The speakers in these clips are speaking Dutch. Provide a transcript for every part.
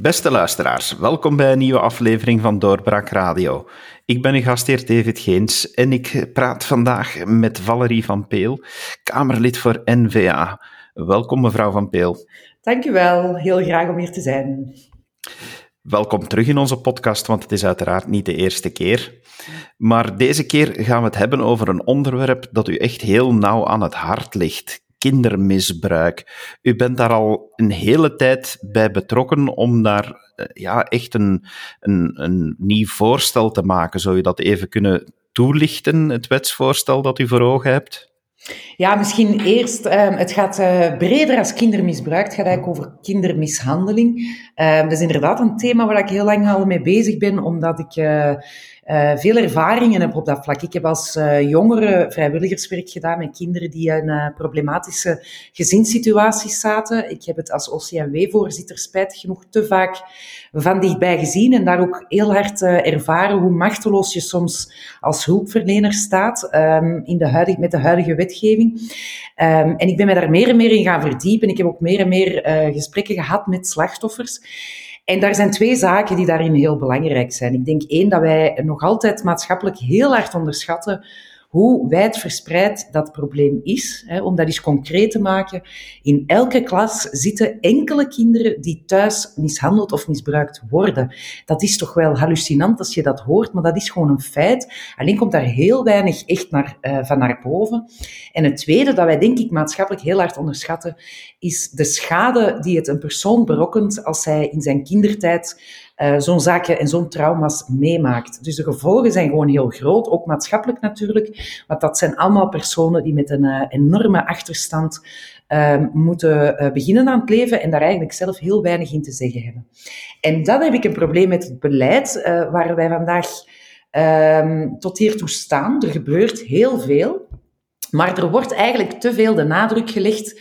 Beste luisteraars, welkom bij een nieuwe aflevering van Doorbraak Radio. Ik ben uw gastheer David Geens en ik praat vandaag met Valerie van Peel, Kamerlid voor NVA. Welkom mevrouw van Peel. Dank u wel, heel graag om hier te zijn. Welkom terug in onze podcast, want het is uiteraard niet de eerste keer. Maar deze keer gaan we het hebben over een onderwerp dat u echt heel nauw aan het hart ligt kindermisbruik. U bent daar al een hele tijd bij betrokken om daar eh, ja, echt een, een, een nieuw voorstel te maken. Zou je dat even kunnen toelichten, het wetsvoorstel dat u voor ogen hebt? Ja, misschien eerst, um, het gaat uh, breder als kindermisbruik. Het gaat eigenlijk over kindermishandeling. Um, dat is inderdaad een thema waar ik heel lang al mee bezig ben, omdat ik uh, uh, veel ervaringen heb op dat vlak. Ik heb als uh, jongere vrijwilligerswerk gedaan met kinderen die in problematische gezinssituaties zaten. Ik heb het als OCMW-voorzitter spijtig genoeg te vaak van dichtbij gezien en daar ook heel hard ervaren hoe machteloos je soms als hulpverlener staat um, in de huidige, met de huidige wetgeving. Um, en ik ben me daar meer en meer in gaan verdiepen. Ik heb ook meer en meer gesprekken gehad met slachtoffers. En daar zijn twee zaken die daarin heel belangrijk zijn. Ik denk één, dat wij nog altijd maatschappelijk heel hard onderschatten hoe wijdverspreid dat probleem is. Hè, om dat eens concreet te maken. In elke klas zitten enkele kinderen die thuis mishandeld of misbruikt worden. Dat is toch wel hallucinant als je dat hoort, maar dat is gewoon een feit. Alleen komt daar heel weinig echt naar, uh, van naar boven. En het tweede dat wij denk ik maatschappelijk heel hard onderschatten, is de schade die het een persoon berokkent als hij in zijn kindertijd uh, zo'n zaken en zo'n trauma's meemaakt. Dus de gevolgen zijn gewoon heel groot, ook maatschappelijk natuurlijk. Want dat zijn allemaal personen die met een uh, enorme achterstand uh, moeten uh, beginnen aan het leven en daar eigenlijk zelf heel weinig in te zeggen hebben. En dan heb ik een probleem met het beleid waar wij vandaag ehm, tot hiertoe staan. Er gebeurt heel veel, maar er wordt eigenlijk te veel de nadruk gelegd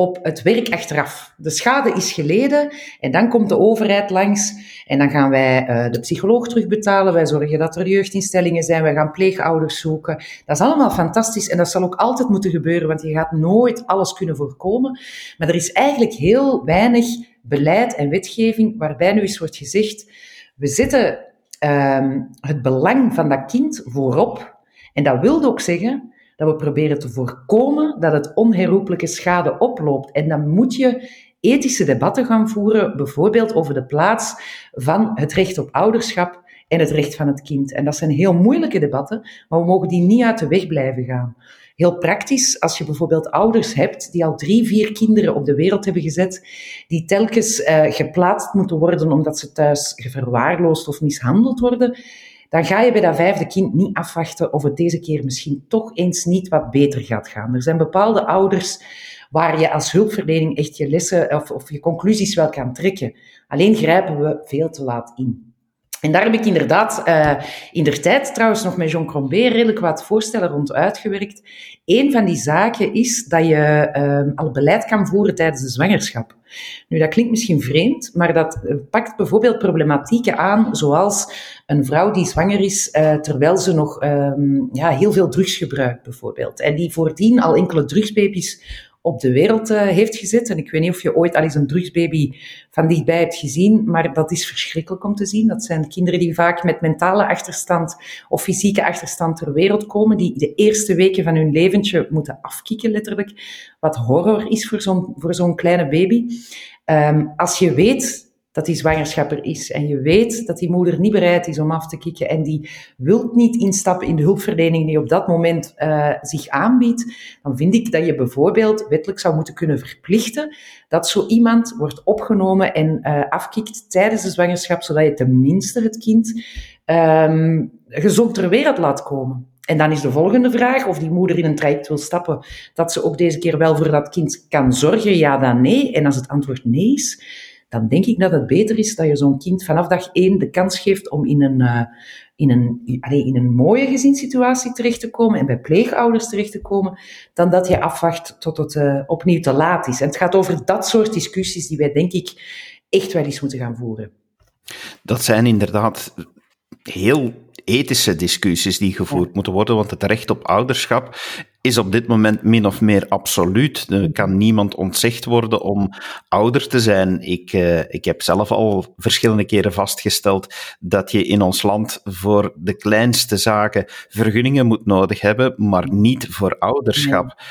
op het werk achteraf. De schade is geleden en dan komt de overheid langs en dan gaan wij uh, de psycholoog terugbetalen. Wij zorgen dat er jeugdinstellingen zijn. Wij gaan pleegouders zoeken. Dat is allemaal fantastisch en dat zal ook altijd moeten gebeuren, want je gaat nooit alles kunnen voorkomen. Maar er is eigenlijk heel weinig beleid en wetgeving waarbij nu eens wordt gezegd, we zetten um, het belang van dat kind voorop. En dat wil ook zeggen dat we proberen te voorkomen dat het onherroepelijke schade oploopt. En dan moet je ethische debatten gaan voeren, bijvoorbeeld over de plaats van het recht op ouderschap en het recht van het kind. En dat zijn heel moeilijke debatten, maar we mogen die niet uit de weg blijven gaan. Heel praktisch, als je bijvoorbeeld ouders hebt die al drie, vier kinderen op de wereld hebben gezet, die telkens uh, geplaatst moeten worden omdat ze thuis geverwaarloosd of mishandeld worden, dan ga je bij dat vijfde kind niet afwachten of het deze keer misschien toch eens niet wat beter gaat gaan. Er zijn bepaalde ouders waar je als hulpverlening echt je lessen of, of je conclusies wel kan trekken. Alleen grijpen we veel te laat in. En daar heb ik inderdaad uh, in der tijd trouwens nog met Jean Crombé redelijk wat voorstellen rond uitgewerkt. Een van die zaken is dat je uh, al beleid kan voeren tijdens de zwangerschap. Nu, dat klinkt misschien vreemd, maar dat eh, pakt bijvoorbeeld problematieken aan, zoals een vrouw die zwanger is uh, terwijl ze nog um, ja, heel veel drugs gebruikt, bijvoorbeeld. En die voordien al enkele drugsbaby's op de wereld uh, heeft gezet. En ik weet niet of je ooit al eens een drugsbaby van dichtbij hebt gezien, maar dat is verschrikkelijk om te zien. Dat zijn kinderen die vaak met mentale achterstand of fysieke achterstand ter wereld komen, die de eerste weken van hun leventje moeten afkicken, letterlijk. Wat horror is voor zo'n voor zo'n kleine baby. Um, als je weet dat die zwangerschap er is. En je weet dat die moeder niet bereid is om af te kicken en die wilt niet instappen in de hulpverlening die op dat moment uh, zich aanbiedt, dan vind ik dat je bijvoorbeeld wettelijk zou moeten kunnen verplichten dat zo iemand wordt opgenomen en uh, afkikt tijdens de zwangerschap, zodat je tenminste het kind um, gezond ter wereld laat komen. En dan is de volgende vraag of die moeder in een traject wil stappen, dat ze ook deze keer wel voor dat kind kan zorgen, ja dan nee. En als het antwoord nee is, dan denk ik dat het beter is dat je zo'n kind vanaf dag één de kans geeft om in een, uh, in een, in een mooie gezinssituatie terecht te komen en bij pleegouders terecht te komen, dan dat je afwacht tot het uh, opnieuw te laat is. En het gaat over dat soort discussies die wij, denk ik, echt wel eens moeten gaan voeren. Dat zijn inderdaad heel ethische discussies die gevoerd moeten worden, want het recht op ouderschap is op dit moment min of meer absoluut. Er kan niemand ontzegd worden om ouder te zijn. Ik, uh, ik heb zelf al verschillende keren vastgesteld dat je in ons land voor de kleinste zaken vergunningen moet nodig hebben, maar niet voor ouderschap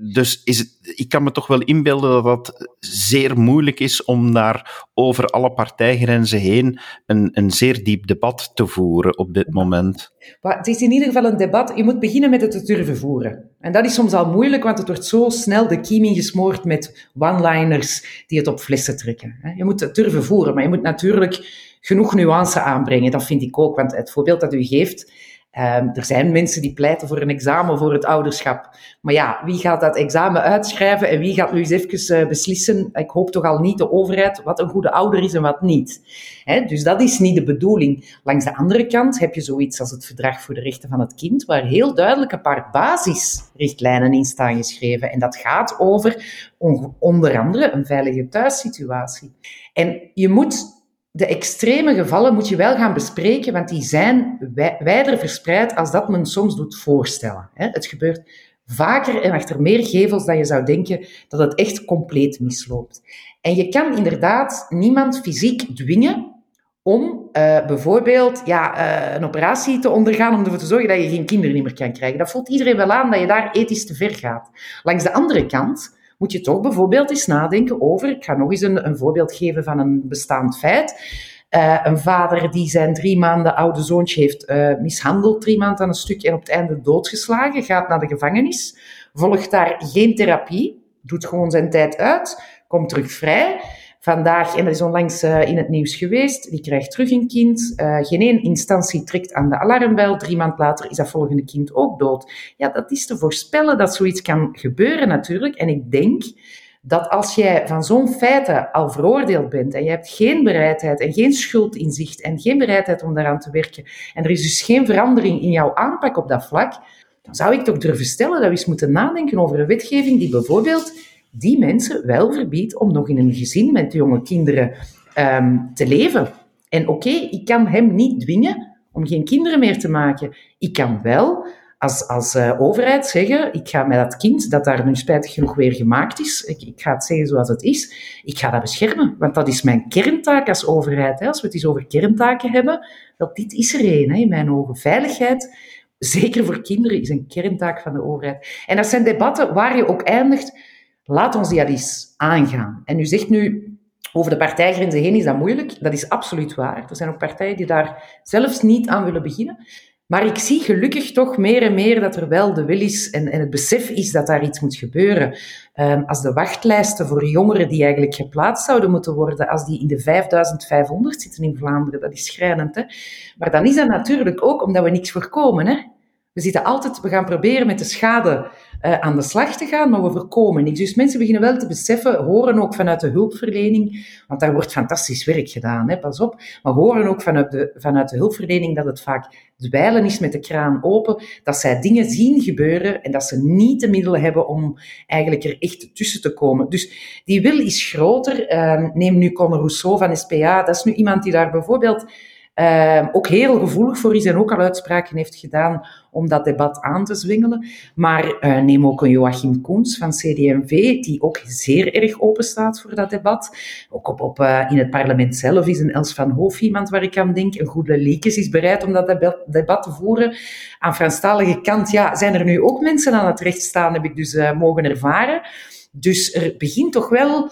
dus is het, ik kan me toch wel inbeelden dat dat zeer moeilijk is om daar over alle partijgrenzen heen een, een zeer diep debat te voeren op dit moment. Het is in ieder geval een debat. Je moet beginnen met het te durven voeren. En dat is soms al moeilijk, want het wordt zo snel de kiem gesmoord met one-liners die het op flessen trekken. Je moet het durven voeren, maar je moet natuurlijk genoeg nuance aanbrengen. Dat vind ik ook, want het voorbeeld dat u geeft Um, er zijn mensen die pleiten voor een examen voor het ouderschap. Maar ja, wie gaat dat examen uitschrijven en wie gaat nu eens even uh, beslissen? Ik hoop toch al niet de overheid wat een goede ouder is en wat niet. Dus dat is niet de bedoeling. Langs de andere kant heb je zoiets als het Verdrag voor de Rechten van het Kind, waar heel duidelijk een paar basisrichtlijnen in staan geschreven. En dat gaat over onder andere een veilige thuissituatie. En je moet de extreme gevallen moet je wel gaan bespreken, want die zijn wijder verspreid als dat men soms doet voorstellen. Het gebeurt vaker en achter meer gevels dan je zou denken dat het echt compleet misloopt. En je kan inderdaad niemand fysiek dwingen om uh, bijvoorbeeld ja, uh, een operatie te ondergaan om ervoor te zorgen dat je geen kinderen meer kan krijgen. Dat voelt iedereen wel aan dat je daar ethisch te ver gaat. Langs de andere kant moet je toch bijvoorbeeld eens nadenken over, ik ga nog eens een, een voorbeeld geven van een bestaand feit. Uh, een vader die zijn drie maanden oude zoontje heeft uh, mishandeld, drie maanden aan een stuk en op het einde doodgeslagen, gaat naar de gevangenis, volgt daar geen therapie, doet gewoon zijn tijd uit, komt terug vrij vandaag, en dat is onlangs uh, in het nieuws geweest, die krijgt terug een kind. Uh, geen één instantie trekt aan de alarmbel. Drie maand later is dat volgende kind ook dood. Ja, dat is te voorspellen dat zoiets kan gebeuren natuurlijk. En ik denk dat als jij van zo'n feiten al veroordeeld bent en je hebt geen bereidheid en geen schuldinzicht en geen bereidheid om daaraan te werken en er is dus geen verandering in jouw aanpak op dat vlak, dan zou ik toch durven stellen dat we eens moeten nadenken over een wetgeving die bijvoorbeeld die mensen wel verbiedt om nog in een gezin met jonge kinderen um, te leven. En oké, ik kan hem niet dwingen om geen kinderen meer te maken. Ik kan wel als, als uh, overheid zeggen, ik ga met dat kind, dat daar nu spijtig genoeg weer gemaakt is, ik, ik, ga het zeggen zoals het is, ik ga dat beschermen. Want dat is mijn kerntaak als overheid. Hè. Als we het eens over kerntaken hebben, dat dit is er één, in mijn ogen. Veiligheid, zeker voor kinderen, is een kerntaak van de overheid. En dat zijn debatten waar je ook eindigt Laat ons die eens aangaan. En u zegt nu, over de partijgrenzen heen is dat moeilijk. Dat is absoluut waar. Er zijn ook partijen die daar zelfs niet aan willen beginnen. Maar ik zie gelukkig toch meer en meer dat er wel de wil is en, het besef is dat daar iets moet gebeuren. Um, als de wachtlijsten voor jongeren die eigenlijk geplaatst zouden moeten worden, als die in de 5500 zitten in Vlaanderen, dat is schrijnend. Hè? Maar dan is dat natuurlijk ook omdat we niks voorkomen. Hè? We zitten altijd, we gaan proberen met de schade uh, aan de slag te gaan, maar we voorkomen niks. Dus mensen beginnen wel te beseffen, horen ook vanuit de hulpverlening, want daar wordt fantastisch werk gedaan, hè, pas op, maar horen ook vanuit de, vanuit de hulpverlening dat het vaak dweilen is met de kraan open, dat zij dingen zien gebeuren en dat ze niet de middelen hebben om eigenlijk er echt tussen te komen. Dus die wil is groter. Uh, neem nu Conor Rousseau van SPA, dat is nu iemand die daar bijvoorbeeld uh, ook heel gevoelig voor is en ook al uitspraken heeft gedaan om dat debat aan te zwingelen. Maar uh, neem ook een Joachim Koens van CD&V, die ook zeer erg open staat voor dat debat. Ook op, op, uh, in het parlement zelf is een Els van Hoof iemand waar ik aan denk. Een goede Lekes is bereid om dat debat, debat te voeren. Aan Franstalige kant ja, zijn er nu ook mensen aan het recht staan, heb ik dus uh, mogen ervaren. Dus er begint toch wel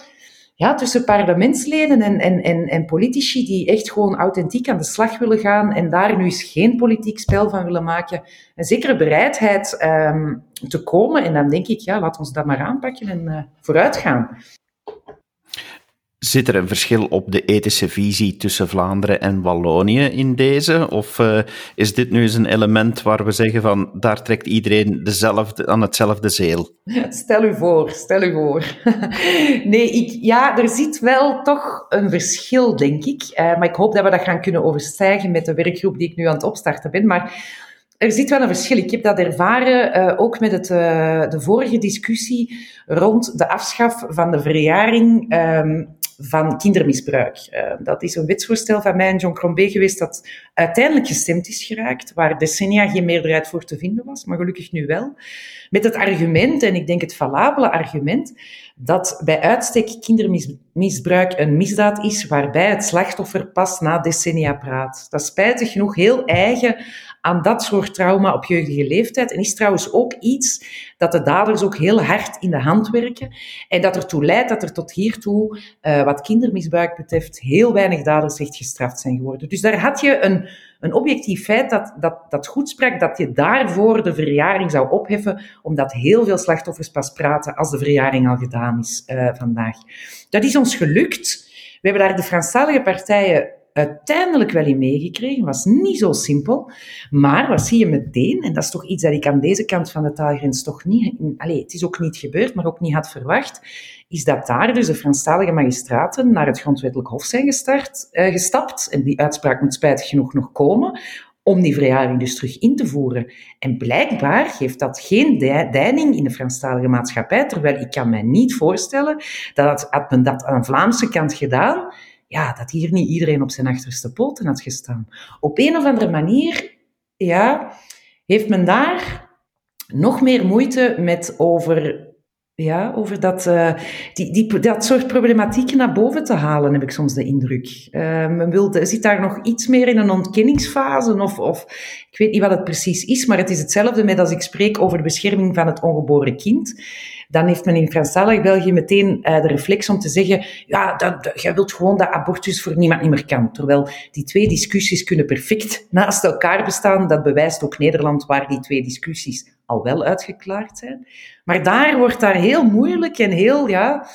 ja, tussen parlementsleden en, en, en, politici die echt gewoon authentiek aan de slag willen gaan en daar nu eens geen politiek spel van willen maken, een zekere bereidheid um, te komen. En dan denk ik, ja, laat ons dat maar aanpakken en uh, vooruit gaan. Zit er een verschil op de ethische visie tussen Vlaanderen en Wallonië in deze? Of uh, is dit nu eens een element waar we zeggen van daar trekt iedereen dezelfde, aan hetzelfde zeel? Stel u voor, stel u voor. nee, ik, ja, er zit wel toch een verschil, denk ik. Uh, maar ik hoop dat we dat gaan kunnen overstijgen met de werkgroep die ik nu aan het opstarten ben. Maar er zit wel een verschil. Ik heb dat ervaren uh, ook met het, de vorige discussie rond de afschaf van de verjaring um, van kindermisbruik. Uh, dat is een wetsvoorstel van mij en John Crombé geweest dat uiteindelijk gestemd is geraakt, waar decennia geen meerderheid voor te vinden was, maar gelukkig nu wel. Met het argument, en ik denk het valabele argument, dat bij uitstek kindermisbruik een misdaad is waarbij het slachtoffer pas na decennia praat. Dat is spijtig genoeg heel eigen aan dat soort trauma op jeugdige leeftijd. En is trouwens ook iets dat de daders ook heel hard in de hand werken. En dat ertoe leidt dat er tot hiertoe, uh, wat kindermisbruik betreft, heel weinig daders echt gestraft zijn geworden. Dus daar had je een, een objectief feit dat, dat, dat goed sprak, dat je daarvoor de verjaring zou opheffen, omdat heel veel slachtoffers pas praten als de verjaring al gedaan is uh, vandaag. Dat is ons gelukt. We hebben daar de Franstalige partijen uiteindelijk wel in meegekregen. was niet zo simpel. Maar wat zie je meteen, en dat is toch iets dat ik aan deze kant van de taalgrens toch niet... Allez, het is ook niet gebeurd, maar ook niet had verwacht, is dat daar dus de Franstalige magistraten naar het grondwettelijk hof zijn gestart, eh, gestapt. En die uitspraak moet spijtig genoeg nog komen om die verjaring dus terug in te voeren. En blijkbaar geeft dat geen deining in de Franstalige maatschappij, terwijl ik kan mij niet voorstellen dat had men dat aan de Vlaamse kant gedaan, ja, dat hier niet iedereen op zijn achterste poten had gestaan. Op een of andere manier, ja, heeft men daar nog meer moeite met over ja, over dat, uh, die, die, dat soort problematieken naar boven te halen, heb ik soms de indruk. Uh, men wil, zit daar nog iets meer in een ontkenningsfase, of, of ik weet niet wat het precies is, maar het is hetzelfde met als ik spreek over de bescherming van het ongeboren kind. Dan heeft men in Franstalig België meteen uh, de reflex om te zeggen, ja, dat, jij wilt gewoon dat abortus voor niemand niet meer kan. Terwijl die twee discussies kunnen perfect naast elkaar bestaan. Dat bewijst ook Nederland, waar die twee discussies al wel uitgeklaard zijn. Maar daar wordt daar heel moeilijk en heel ja,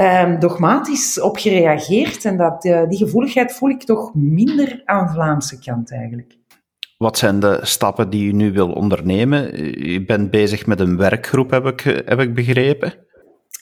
um, dogmatisch op gereageerd. En dat, uh, die gevoeligheid voel ik toch minder aan Vlaamse kant eigenlijk. Wat zijn de stappen die u nu wil ondernemen? U bent bezig met een werkgroep, heb ik, heb ik begrepen.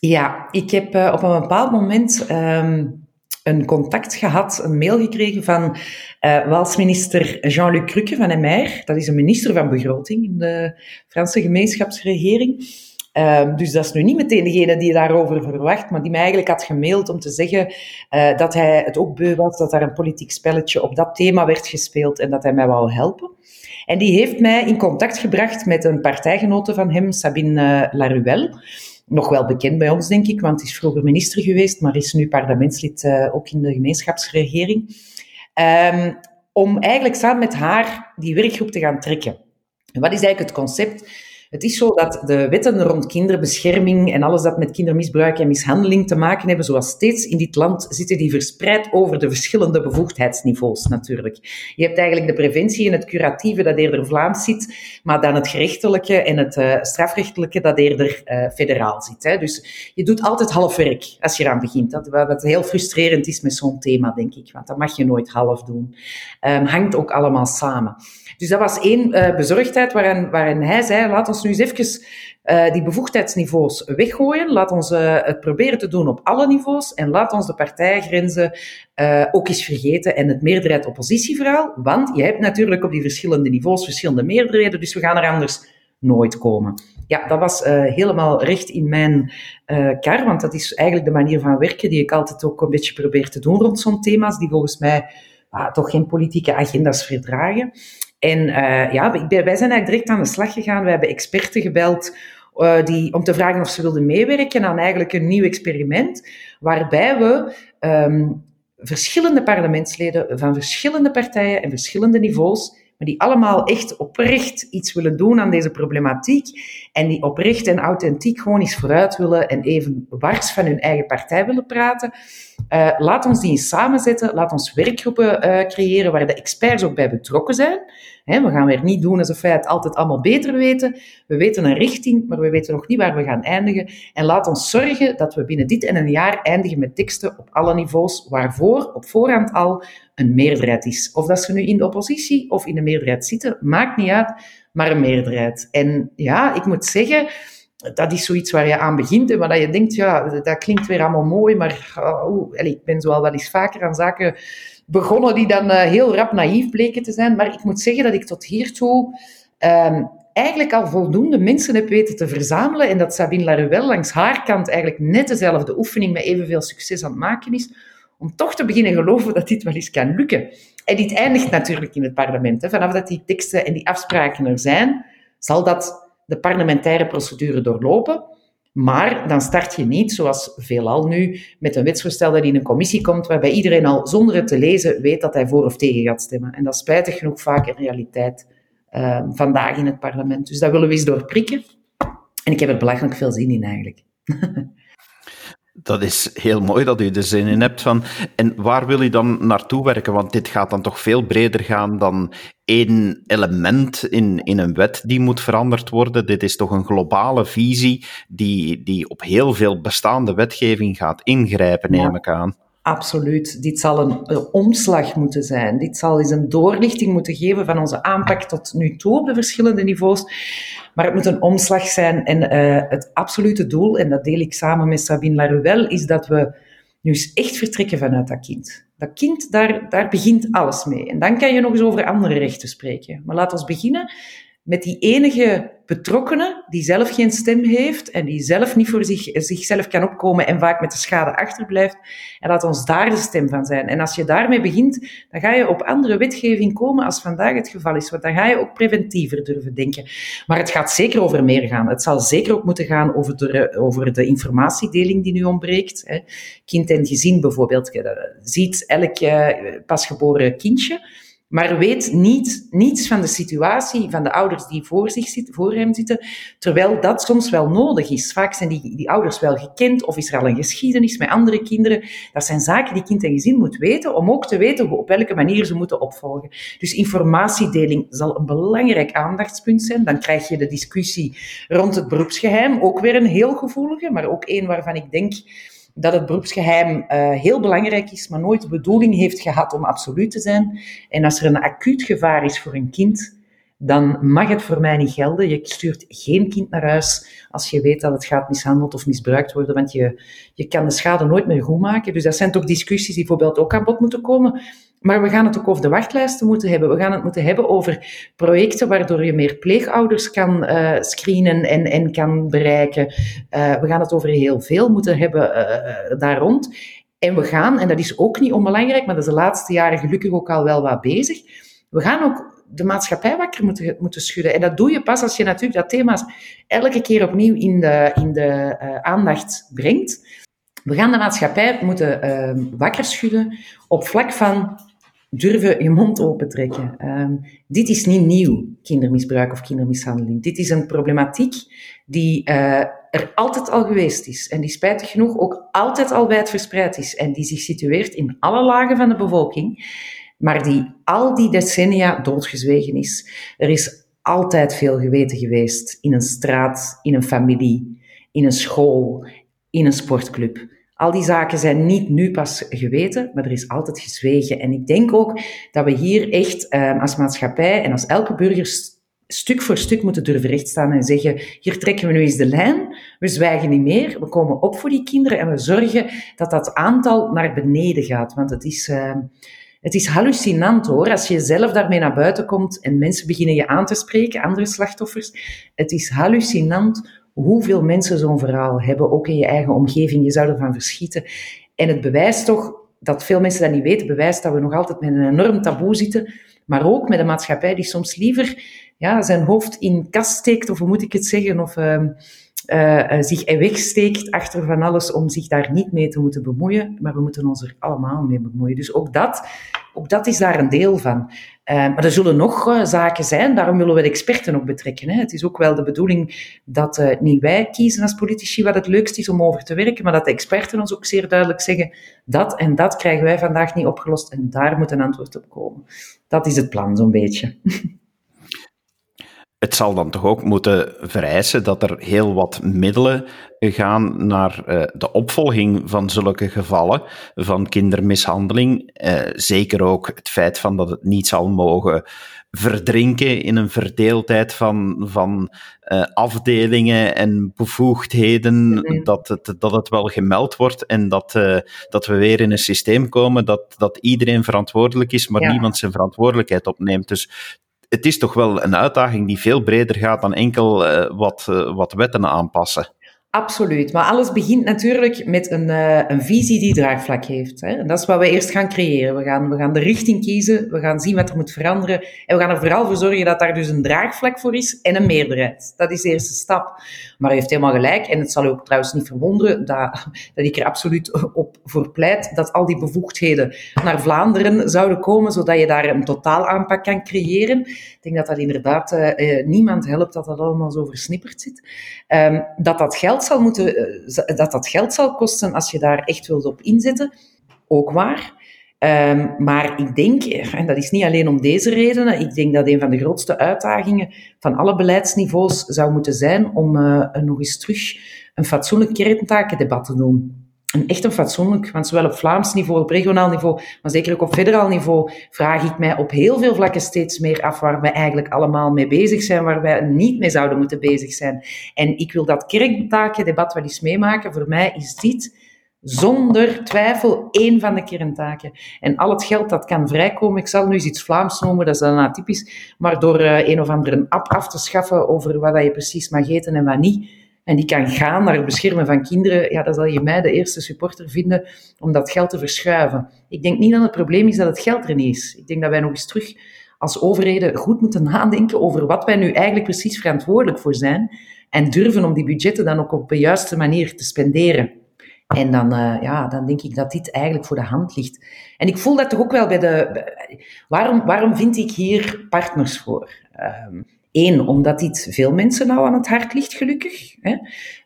Ja, ik heb uh, op een bepaald moment um, een contact gehad, een mail gekregen van uh, Walsminister Jean-Luc Cruque van MR. Dat is een minister van begroting in de Franse gemeenschapsregering. Uh, dus dat is nu niet meteen degene die daarover verwacht, maar die mij eigenlijk had gemaild om te zeggen uh, dat hij het ook beu was dat daar een politiek spelletje op dat thema werd gespeeld en dat hij mij wou helpen. En die heeft mij in contact gebracht met een partijgenote van hem, Sabine Laruelle nog wel bekend bij ons, denk ik, want is vroeger minister geweest, maar is nu parlementslid uh, ook in de gemeenschapsregering. Um, om eigenlijk samen met haar die werkgroep te gaan trekken. En wat is eigenlijk het concept? Het is zo dat de wetten rond kinderbescherming en alles dat met kindermisbruik en mishandeling te maken hebben, zoals steeds in dit land, zitten die verspreid over de verschillende bevoegdheidsniveaus natuurlijk. Je hebt eigenlijk de preventie en het curatieve dat eerder Vlaams zit, maar dan het gerechtelijke en het uh, strafrechtelijke dat eerder uh, federaal zit. Hè. Dus je doet altijd half werk als je eraan begint. Dat, wat heel frustrerend is met zo'n thema, denk ik, want dat mag je nooit half doen. Um, hangt ook allemaal samen. Dus dat was één uh, bezorgdheid waarin, waarin hij zei, laat ons nu eens even uh, die bevoegdheidsniveaus weggooien. Laat ons uh, het proberen te doen op alle niveaus en laat ons de partijgrenzen uh, ook eens vergeten en het meerderheid-oppositieverhaal. Want je hebt natuurlijk op die verschillende niveaus verschillende meerderheden, dus we gaan er anders nooit komen. Ja, dat was helemaal recht in mijn kar, want dat is eigenlijk de manier van werken die ik altijd ook een beetje probeer te doen rond zo'n thema's, die volgens mij ah, toch geen politieke agenda's verdragen. En uh, ja, wij zijn eigenlijk direct aan de slag gegaan. We hebben experten gebeld uh, die, om te vragen of ze wilden meewerken aan eigenlijk een nieuw experiment, waarbij we um, verschillende parlementsleden van verschillende partijen en verschillende niveaus maar die allemaal echt oprecht iets willen doen aan deze problematiek en die oprecht en authentiek gewoon eens vooruit willen en even wars van hun eigen partij willen praten. Uh, laat ons die eens samenzetten, laat ons werkgroepen uh, creëren waar de experts ook bij betrokken zijn. we gaan weer niet doen alsof wij het altijd allemaal beter weten. We weten een richting, maar we weten nog niet waar we gaan eindigen. En laat ons zorgen dat we binnen dit en een jaar eindigen met teksten op alle niveaus, waarvoor op voorhand al een meerderheid is. Of dat ze nu in de oppositie of in de meerderheid zitten, maakt niet uit, maar een meerderheid. En ja, ik moet zeggen, dat is zoiets waar je aan begint en waar je denkt, ja, dat klinkt weer allemaal mooi, maar oh, ik ben zo al wel eens vaker aan zaken begonnen die dan uh, heel rap naïef bleken te zijn. Maar ik moet zeggen dat ik tot hiertoe um, eigenlijk al voldoende mensen heb weten te verzamelen en dat Sabine Laruelle langs haar kant eigenlijk net dezelfde oefening met evenveel succes aan het maken is, om toch te beginnen geloven dat dit wel eens kan lukken. En dit eindigt natuurlijk in het parlement. Hè. Vanaf dat die teksten en die afspraken er zijn, zal dat de parlementaire procedure doorlopen. Maar dan start je niet, zoals veelal nu, met een wetsvoorstel dat in een commissie komt, waarbij iedereen al zonder het te lezen weet dat hij voor of tegen gaat stemmen. En dat is spijtig genoeg vaak een realiteit uh, vandaag in het parlement. Dus dat willen we eens doorprikken. En ik heb er belachelijk veel zin in eigenlijk. Dat is heel mooi dat u er zin in hebt van. En waar wil u dan naartoe werken? Want dit gaat dan toch veel breder gaan dan één element in, in een wet die moet veranderd worden. Dit is toch een globale visie die, die op heel veel bestaande wetgeving gaat ingrijpen, neem ik aan. Absoluut. Dit zal een, omslag moeten zijn. Dit zal eens een doorlichting moeten geven van onze aanpak tot nu toe op de verschillende niveaus. Maar het moet een omslag zijn. En uh, het absolute doel, en dat deel ik samen met Sabine Laruelle, is dat we nu eens echt vertrekken vanuit dat kind. Dat kind, daar, daar begint alles mee. En dan kan je nog eens over andere rechten spreken. Maar laten we beginnen met die enige betrokkenen die zelf geen stem heeft en die zelf niet voor zich, zichzelf kan opkomen en vaak met de schade achterblijft. En laat ons daar de stem van zijn. En als je daarmee begint, dan ga je op andere wetgeving komen als vandaag het geval is. Want dan ga je ook preventiever durven denken. Maar het gaat zeker over meer gaan. Het zal zeker ook moeten gaan over de, over de informatiedeling die nu ontbreekt. Kind en gezin bijvoorbeeld. Ziet elk eh, pasgeboren kindje maar weet niet, niets van de situatie van de ouders die voor, zich zitten, voor hem zitten, terwijl dat soms wel nodig is. Vaak zijn die, die ouders wel gekend of is er al een geschiedenis met andere kinderen. Dat zijn zaken die kind en gezin moet weten, om ook te weten op welke manier ze moeten opvolgen. Dus informatiedeling zal een belangrijk aandachtspunt zijn. Dan krijg je de discussie rond het beroepsgeheim, ook weer een heel gevoelige, maar ook één waarvan ik denk dat het beroepsgeheim uh, heel belangrijk is, maar nooit de bedoeling heeft gehad om absoluut te zijn. En als er een acuut gevaar is voor een kind, dan mag het voor mij niet gelden. Je stuurt geen kind naar huis als je weet dat het gaat mishandeld of misbruikt worden, want je, je kan de schade nooit meer goed maken. Dus dat zijn toch discussies die bijvoorbeeld ook aan bod moeten komen. Maar we gaan het ook over de wachtlijsten moeten hebben. We gaan het moeten hebben over projecten waardoor je meer pleegouders kan uh, screenen en, en kan bereiken. Uh, we gaan het over heel veel moeten hebben uh, daar rond. En we gaan, en dat is ook niet onbelangrijk, maar dat is de laatste jaren gelukkig ook al wel wat bezig. We gaan ook de maatschappij wakker moeten, moeten schudden. En dat doe je pas als je natuurlijk dat thema elke keer opnieuw in de, in de aandacht brengt. We gaan de maatschappij moeten wakker schudden op vlak van durven je mond open trekken. Um, dit is niet nieuw, kindermisbruik of kindermishandeling. Dit is een problematiek die uh, er altijd al geweest is en die spijtig genoeg ook altijd al wijd verspreid is en die zich situeert in alle lagen van de bevolking, maar die al die decennia doodgezwegen is. Er is altijd veel geweten geweest in een straat, in een familie, in een school, in een sportclub. Al die zaken zijn niet nu pas geweten, maar er is altijd gezwegen. En ik denk ook dat we hier echt um, als maatschappij en als elke burger stuk voor stuk moeten durven rechtstaan en zeggen, hier trekken we nu eens de lijn, we zwijgen niet meer, we komen op voor die kinderen en we zorgen dat dat aantal naar beneden gaat. Want het is... Uh, het is hallucinant hoor, als je zelf daarmee naar buiten komt en mensen beginnen je aan te spreken, andere slachtoffers. Het is hallucinant hoeveel mensen zo'n verhaal hebben, ook in je eigen omgeving. Je zou ervan verschieten. En het bewijst toch, dat veel mensen dat niet weten, bewijst dat we nog altijd met een enorm taboe zitten, maar ook met een maatschappij die soms liever ja, zijn hoofd in kast steekt, of hoe moet ik het zeggen, of uh, uh, zich wegsteekt achter van alles om zich daar niet mee te moeten bemoeien. Maar we moeten ons er allemaal mee bemoeien. Dus ook dat, ook dat is daar een deel van. Uh, maar er zullen nog uh, zaken zijn, daarom willen we de experten ook betrekken. Hè. Het is ook wel de bedoeling dat uh, niet wij kiezen als politici wat het leukst is om over te werken, maar dat de experten ons ook zeer duidelijk zeggen dat en dat krijgen wij vandaag niet opgelost en daar moet een antwoord op komen. Dat is het plan zo'n beetje. Het zal dan toch ook moeten vereisen dat er heel wat middelen gaan naar uh, de opvolging van zulke gevallen van kindermishandeling. Uh, zeker ook het feit van dat het niet zal mogen verdrinken in een verdeeldheid van, van uh, afdelingen en bevoegdheden, mm-hmm. dat, het, dat het wel gemeld wordt en dat, dat we weer in een systeem komen dat, dat iedereen verantwoordelijk is, maar ja. niemand zijn verantwoordelijkheid opneemt. Dus het is toch wel een uitdaging die veel breder gaat dan enkel uh, wat, uh, wat wetten aanpassen. Absoluut. Maar alles begint natuurlijk met een, uh, een visie die draagvlak heeft. Hè? En dat is wat we eerst gaan creëren. We gaan, we gaan de richting kiezen, we gaan zien wat er moet veranderen. En we gaan er vooral voor zorgen dat daar dus een draagvlak voor is en een meerderheid. Dat is de eerste stap. Maar u heeft helemaal gelijk. En het zal u ook trouwens niet verwonderen dat, dat ik er absoluut op voor pleit dat al die bevoegdheden naar Vlaanderen zouden komen, zodat je daar een totaalaanpak kan creëren. Ik denk dat dat inderdaad uh, niemand helpt dat dat allemaal zo versnipperd zit. Um, dat dat geld zal moeten, eh, dat dat geld zal kosten als je daar echt wilt op inzetten. Ook waar. Um, maar ik denk, en dat is niet alleen om deze redenen, ik denk dat een van de grootste uitdagingen van alle beleidsniveaus zou moeten zijn om uh, nog eens terug een fatsoenlijk kerntakendebat te doen een echt een fatsoenlijk, want zowel op Vlaams niveau, op regionaal niveau, maar zeker ook op federaal niveau, vraag ik mij op heel veel vlakken steeds meer af waar wij eigenlijk allemaal mee bezig zijn, waar wij niet mee zouden moeten bezig zijn. En ik wil dat kerntakendebat wel eens meemaken. Voor mij is dit zonder twijfel één van de kerntaken. En al het geld dat kan vrijkomen, ik zal nu eens iets Vlaams noemen, dat is dan atypisch, maar door uh, een of andere app af te schaffen over wat je precies mag eten en wat niet, en die kan gaan naar het beschermen van kinderen, ja, dan zal je mij de eerste supporter vinden om dat geld te verschuiven. Ik denk niet dat het probleem is dat het geld er niet is. Ik denk dat wij nog eens terug als overheden goed moeten nadenken over wat wij nu eigenlijk precies verantwoordelijk voor zijn en durven om die budgetten dan ook op de juiste manier te spenderen. En dan, uh, ja, dan denk ik dat dit eigenlijk voor de hand ligt. En ik voel dat toch ook wel bij de. Waarom, waarom vind ik hier partners voor? Eén, omdat dit veel mensen nou aan het hart ligt, gelukkig. Hè?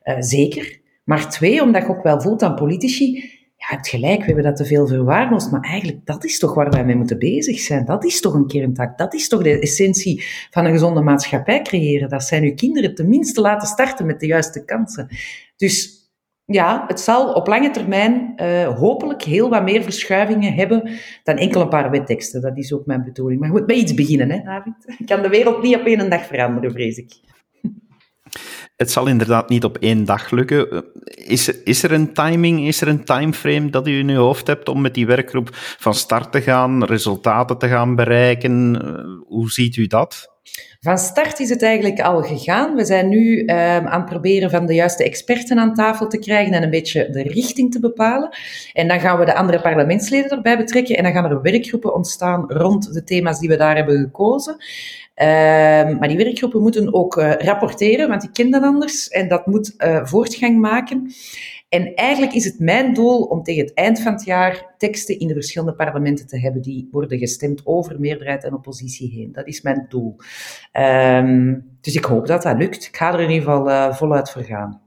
Uh, zeker. Maar twee, omdat je ook wel voelt aan politici, ja, je hebt gelijk, we hebben dat te veel verwaarloosd, maar eigenlijk, dat is toch waar wij mee moeten bezig zijn. Dat is toch een kerntak. Dat is toch de essentie van een gezonde maatschappij creëren. Dat zijn uw kinderen tenminste laten starten met de juiste kansen. Dus ja, het zal op lange termijn uh, hopelijk heel wat meer verschuivingen hebben dan enkel een paar wetteksten. Dat is ook mijn bedoeling. Maar je moet met iets beginnen, hè, David. Ik kan de wereld niet op één dag veranderen, vrees ik. Het zal inderdaad niet op één dag lukken. Is, is er een timing, is er een timeframe dat u in uw hoofd hebt om met die werkgroep van start te gaan, resultaten te gaan bereiken? Hoe ziet u dat? Van start is het eigenlijk al gegaan. We zijn nu um, aan het proberen van de juiste experten aan tafel te krijgen en een beetje de richting te bepalen. En dan gaan we de andere parlementsleden erbij betrekken en dan gaan er werkgroepen ontstaan rond de thema's die we daar hebben gekozen. Um, maar die werkgroepen moeten ook uh, rapporteren, want die kennen dat anders en dat moet uh, voortgang maken. En eigenlijk is het mijn doel om tegen het eind van het jaar teksten in de verschillende parlementen te hebben die worden gestemd over meerderheid en oppositie heen. Dat is mijn doel. Um, dus ik hoop dat dat lukt. Ik ga er in ieder geval uh, voluit voor gaan.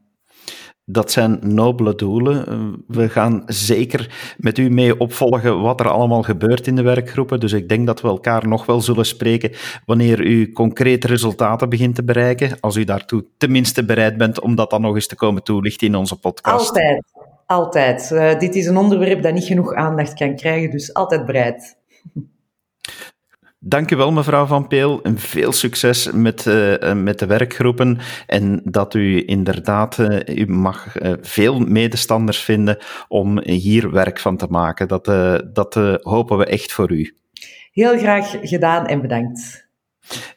Dat zijn nobele doelen. We gaan zeker met u mee opvolgen wat er allemaal gebeurt in de werkgroepen. Dus ik denk dat we elkaar nog wel zullen spreken wanneer u concrete resultaten begint te bereiken. Als u daartoe tenminste bereid bent om dat dan nog eens te komen toelichten in onze podcast. Altijd, altijd. Uh, dit is een onderwerp dat niet genoeg aandacht kan krijgen, dus altijd bereid. Dank u wel, mevrouw Van Peel. Veel succes met, uh, met de werkgroepen. En dat u inderdaad, uh, u mag veel medestanders vinden om hier werk van te maken. Dat, dat hopen we echt voor u. Heel graag gedaan en bedankt.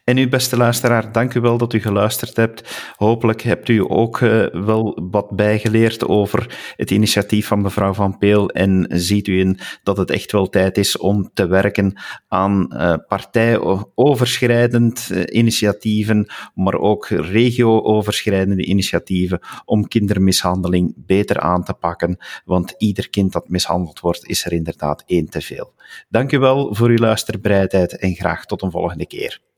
En u, beste luisteraar, dank u wel dat u geluisterd hebt. Hopelijk hebt u ook uh, wel wat bijgeleerd over het initiatief van mevrouw Van Peel en ziet u in dat het echt wel tijd is om te werken aan uh, partijoverschrijdend uh, initiatieven, maar ook regio-overschrijdende initiatieven om kindermishandeling beter aan te pakken, want ieder kind dat mishandeld wordt, is er inderdaad één te veel. Dank u wel voor uw luisterbereidheid en graag tot een volgende keer.